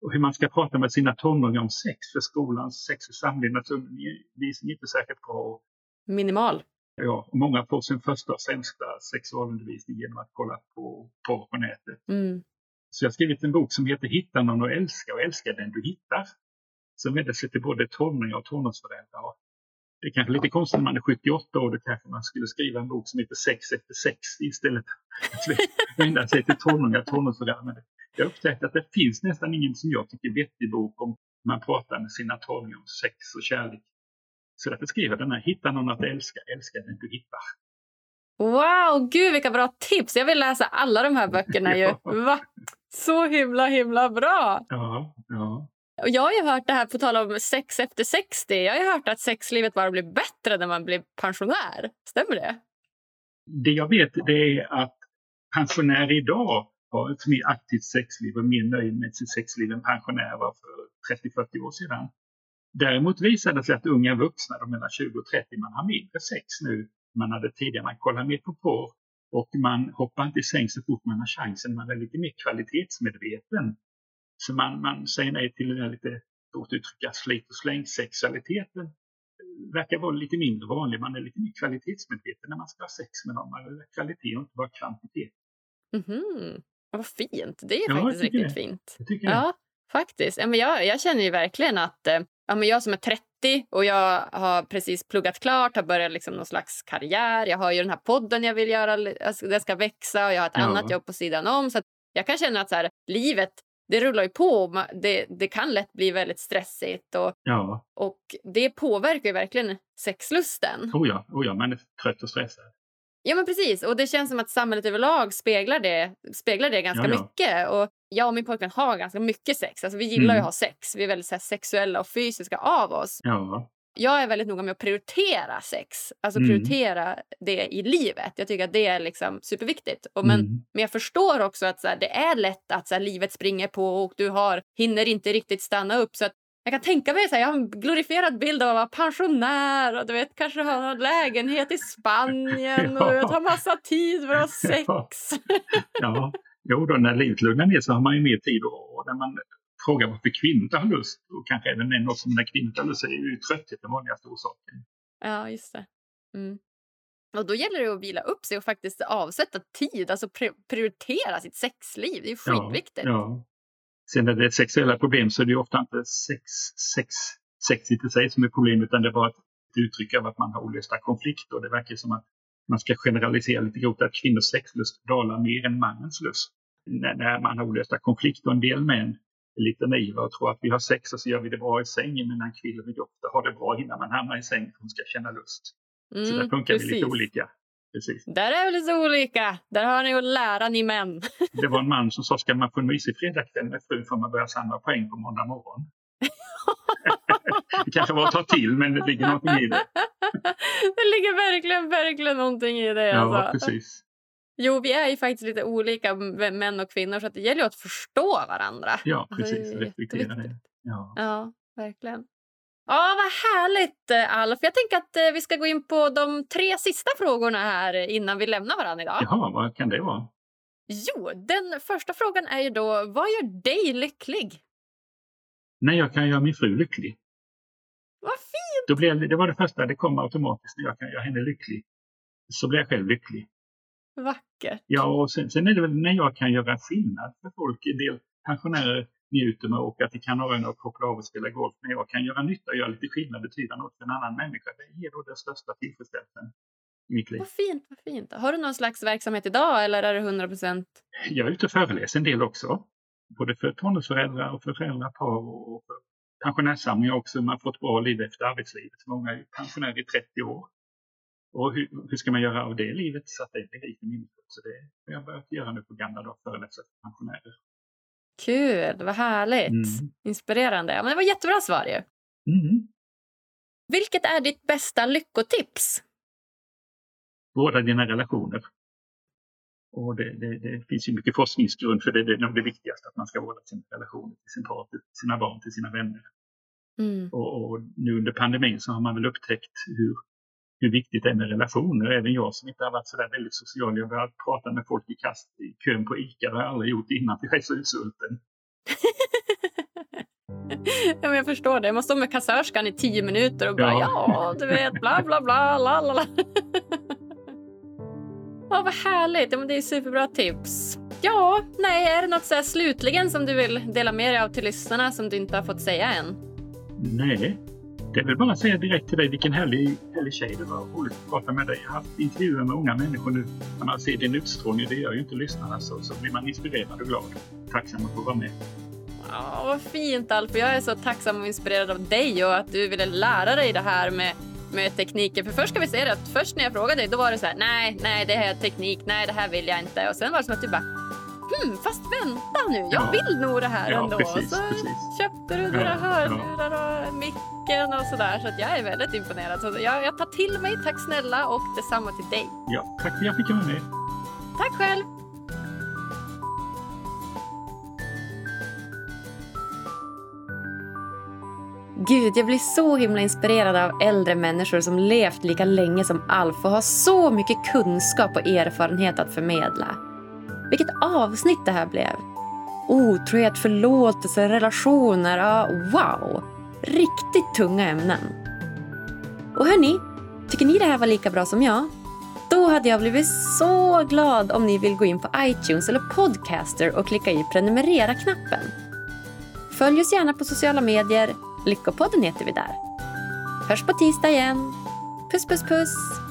och hur man ska prata med sina tonåringar om sex för skolans sex och samlevnadsundervisning är inte särskilt bra. Minimal. Ja, och många får sin första och sämsta sexualundervisning genom att kolla på porr på nätet. Mm. Så jag har skrivit en bok som heter Hitta någon att älska och älska den du hittar. Som vänder sig till både tonåringar och tonårsföräldrar. Det är kanske lite konstigt när man är 78 år, då kanske man skulle skriva en bok som heter Sex efter sex istället att vända sig till tonåringar och tonårsföräldrar. Men jag har upptäckt att det finns nästan ingen som jag tycker vettig bok om man pratar med sina tonåringar om sex och kärlek. Så därför skriver jag den här Hitta någon att älska, älska den du hittar. Wow, gud vilka bra tips! Jag vill läsa alla de här böckerna ju. Va? Så himla himla bra! Ja, ja. Och jag har ju hört det här på tal om sex efter 60. Jag har hört att sexlivet bara blir bättre när man blir pensionär. Stämmer det? Det jag vet det är att pensionärer idag har ett mer aktivt sexliv och mer nöjd med sitt sexliv än pensionärer var för 30-40 år sedan. Däremot visar det sig att unga vuxna, de mellan 20 och 30, man har mindre sex nu man hade tidigare. Man kollar mer på porr och man hoppar inte i säng så fort man har chansen. Man är lite mer kvalitetsmedveten. Så man, man säger nej till den här lite, stort uttrycka, slit och släng-sexualiteten. verkar vara lite mindre vanlig. Man är lite mer kvalitetsmedveten när man ska ha sex med någon. Man vill kvalitet och inte bara kvantitet. Mm -hmm. Vad fint. Det är Ja, faktiskt riktigt det. fint. Tycker det. Ja, faktiskt. Ja, men jag, jag känner ju verkligen att eh, ja, men jag som är 30 och jag har precis pluggat klart, har börjat liksom någon slags karriär. Jag har ju den här podden jag vill göra, alltså, den ska växa och jag har ett Ja. annat jobb på sidan om. Så jag kan känna att så här, livet, det rullar ju på. Det, det kan lätt bli väldigt stressigt och, Ja, och det påverkar ju verkligen sexlusten. oh ja, oh ja, man är trött och stressad. Ja, men precis. Och det känns som att samhället överlag speglar det, speglar det ganska Ja, ja. mycket. Och jag och min pojkvän har ganska mycket sex. Alltså, vi gillar ju Mm. att ha sex. Vi är väldigt här, sexuella och fysiska av oss. Ja, Jag är väldigt noga med att prioritera sex. Alltså Mm. prioritera det i livet. Jag tycker att det är liksom superviktigt. Och men, mm. men jag förstår också att så här, det är lätt att så här, livet springer på och du har, hinner inte riktigt stanna upp. Så att jag kan tänka mig så här, jag har en glorifierad bild av att vara pensionär och du vet, kanske ha en lägenhet i Spanien och vet, ha massa tid för att ha sex. ja. Jo, då, när livet lugnar ner så har man ju mer tid och, och när man frågar varför kvinnor har lust och kanske även män också, när kvinnor har lust är ju trötthet den vanligaste orsaken. Ja, just det. Mm. Och då gäller det att vila upp sig och faktiskt avsätta tid, alltså pri- prioritera sitt sexliv. Det är skitviktigt. Ja, ja. Sen när det är sexuella problem så är det ofta inte sex, sex, sexigt i sig som är problem utan det är bara ett uttryck av att man har olösta konflikter. Det verkar som att man ska generalisera lite grovt att kvinnors sexlust dalar mer än mannens lust. När, när man har olösta konflikter. En del män är lite naiva och tror att vi har sex och så gör vi det bra i sängen medan kvinnor vill ofta ha det bra innan man hamnar i sängen för att de ska känna lust. så där Mm, funkar vi precis. lite olika. Precis. Där är vi lite olika. Där har ni att lära, ni män. Det var en man som sa, ska man få en mysig fredagkväll med frun får man börja samla poäng på måndag morgon. det kanske var att ta till, men det ligger någonting i det. det ligger verkligen, verkligen någonting i det. Ja, alltså. precis. Jo, vi är ju faktiskt lite olika män och kvinnor så det gäller att förstå varandra. Ja, Alltså, det precis. är Reflektera det. Ja. Ja, verkligen. Ja, vad härligt eh, Alf. Jag tänker att eh, vi ska gå in på de tre sista frågorna här innan vi lämnar varandra idag. Jaha, vad kan det vara? Jo, den första frågan är ju då, vad gör dig lycklig? När jag kan göra min fru lycklig. Vad fint! Då blir det var det första, det kom automatiskt. När jag kan göra henne lycklig så blir jag själv lycklig. Vackert. Ja, och sen, sen är det väl när jag kan göra skillnad för folk. En del pensionärer njuter med att åka till Kanarieöarna och koppla av och spela golf. När jag kan göra nytta och göra lite skillnad, betyda något för en annan människa. Det ger då den största tillfredsställelsen i mitt liv. Vad fint, vad fint. Har du någon slags verksamhet idag eller är det 100 procent? Jag är ute och föreläser en del också. Både för tonårsföräldrar och för föräldrapar och för pensionärssamlingar också. Man har fått bra liv efter arbetslivet. Många är pensionärer i 30 år. Och hur, hur ska man göra av det livet så att det blir riktigt meningsfullt? Så det har jag börjat göra nu på gamla dagar, föreläsa för pensionärer. Kul, vad härligt. Mm. Inspirerande. Ja, men det var jättebra svar ju. Mm. Vilket är ditt bästa lyckotips? Vårda dina relationer. Och det, det, det finns ju mycket forskningsgrund för det. Det är nog det viktigaste, att man ska vårda sina relationer till sin partner, till sina barn, till sina vänner. Mm. Och, och nu under pandemin så har man väl upptäckt hur, hur viktigt det är med relationer. Även jag som inte har varit så där väldigt social. Jag har börjat prata med folk i kast i kön på ICA. Det har jag aldrig gjort innan för jag är så utsvulten. ja, men jag förstår det. Man står med kassörskan i tio minuter och bara ja, Ja. du vet, bla bla bla, la la la. Ja, vad härligt. Ja, men det är superbra tips. Ja, nej, är det något så här slutligen som du vill dela med dig av till lyssnarna som du inte har fått säga än? Nej, det är väl bara att säga direkt till dig vilken härlig, härlig tjej det var. Roligt att prata med dig. Jag har haft intervjuer med unga människor nu. När man ser din utstrålning, det gör ju inte lyssnarna, så, så blir man inspirerad och glad. Tacksam att få vara med. Ja, vad fint Alf. Jag är så tacksam och inspirerad av dig och att du ville lära dig det här med, med tekniken. För först ska vi säga det att först när jag frågade dig då var det så här, nej, nej, det här är teknik, nej, det här vill jag inte. Och sen var det som att du bara, hmm, fast vänta nu, jag Ja. vill nog det här Ja, ändå. precis, så precis. köpte du dina Ja, hörlurar och micken och sådär. Så att jag är väldigt imponerad. Så jag, jag tar till mig, tack snälla och detsamma till dig. Ja, tack för att jag fick vara med. Tack själv! Gud, jag blir så himla inspirerad av äldre människor som levt lika länge som Alf och har så mycket kunskap och erfarenhet att förmedla. Vilket avsnitt det här blev! Otrohet, förlåtelse, relationer, ja, wow! Riktigt tunga ämnen. Och hörni, tycker ni det här var lika bra som jag? Då hade jag blivit så glad om ni vill gå in på iTunes eller Podcaster och klicka i prenumerera-knappen. Följ oss gärna på sociala medier. Lyckopodden heter vi där. Hörs på tisdag igen. Puss puss puss!